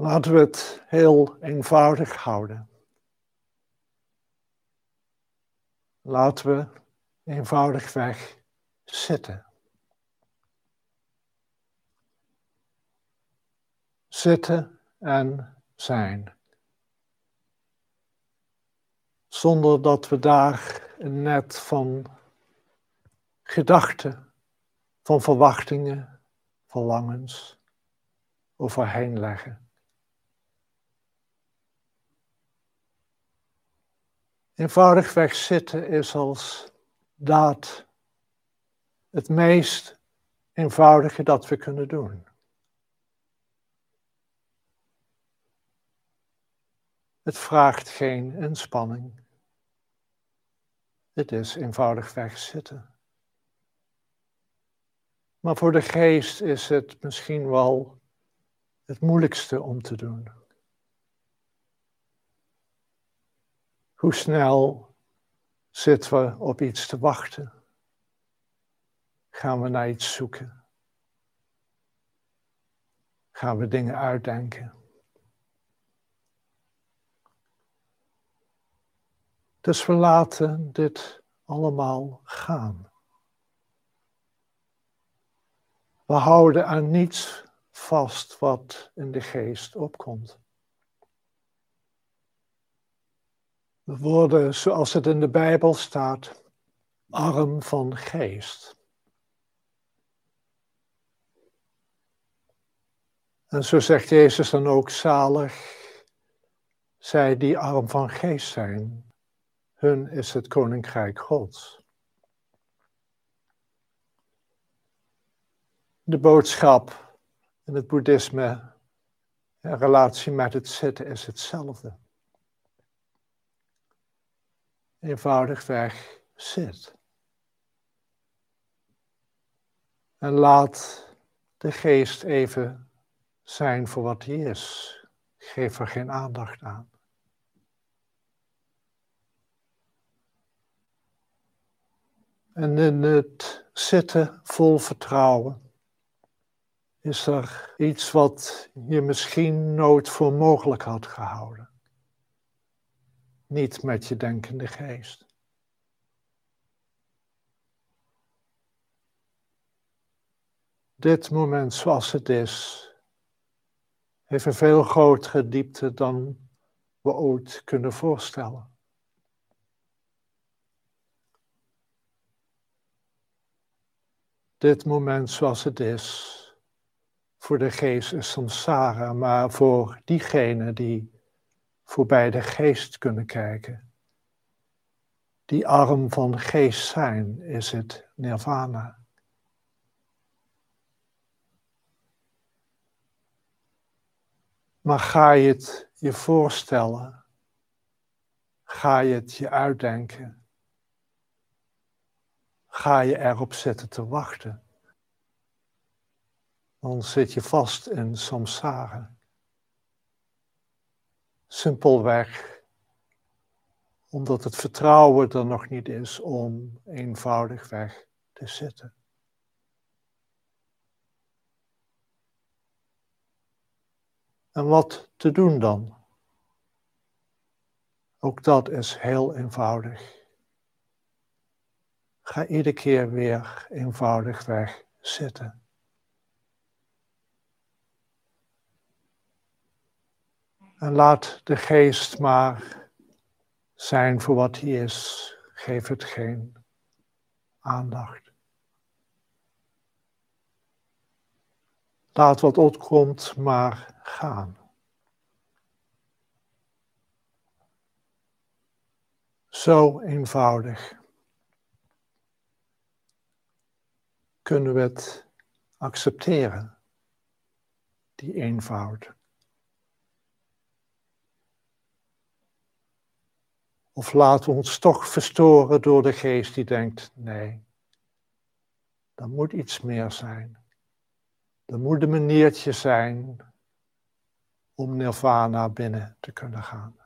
Laten we het heel eenvoudig houden. Laten we eenvoudigweg zitten. Zitten en zijn. Zonder dat we daar een net van gedachten, van verwachtingen, verlangens overheen leggen. Eenvoudigweg zitten is als daad het meest eenvoudige dat we kunnen doen. Het vraagt geen inspanning. Het is eenvoudigweg zitten. Maar voor de geest is het misschien wel het moeilijkste om te doen. Hoe snel zitten we op iets te wachten? Gaan we naar iets zoeken? Gaan we dingen uitdenken? Dus we laten dit allemaal gaan. We houden aan niets vast wat in de geest opkomt. We worden, zoals het in de Bijbel staat, arm van geest. En zo zegt Jezus dan ook zalig, zij die arm van geest zijn, hun is het koninkrijk Gods. De boodschap in het boeddhisme in relatie met het zitten is hetzelfde. Eenvoudigweg zit. En laat de geest even zijn voor wat hij is. Geef er geen aandacht aan. En in het zitten vol vertrouwen is er iets wat je misschien nooit voor mogelijk had gehouden. Niet met je denkende geest. Dit moment zoals het is, heeft een veel grotere diepte dan we ooit kunnen voorstellen. dit moment zoals het is, voor de geest is samsara, maar voor diegenen die voorbij de geest kunnen kijken, die arm van geest zijn, is het nirvana. Maar ga je het je voorstellen? Ga je het je uitdenken? ga je erop zetten te wachten. Dan zit je vast in samsara. Simpelweg omdat het vertrouwen er nog niet is om eenvoudigweg te zitten. En wat te doen dan? Ook dat is heel eenvoudig. Ga iedere keer weer eenvoudigweg zitten. En laat de geest maar zijn voor wat hij is. Geef het geen aandacht. Laat wat opkomt maar gaan. Zo eenvoudig. kunnen we het accepteren, die eenvoud. Of laten we ons toch verstoren door de geest die denkt, nee, er moet iets meer zijn. Er moet een maniertje zijn om nirvana binnen te kunnen gaan.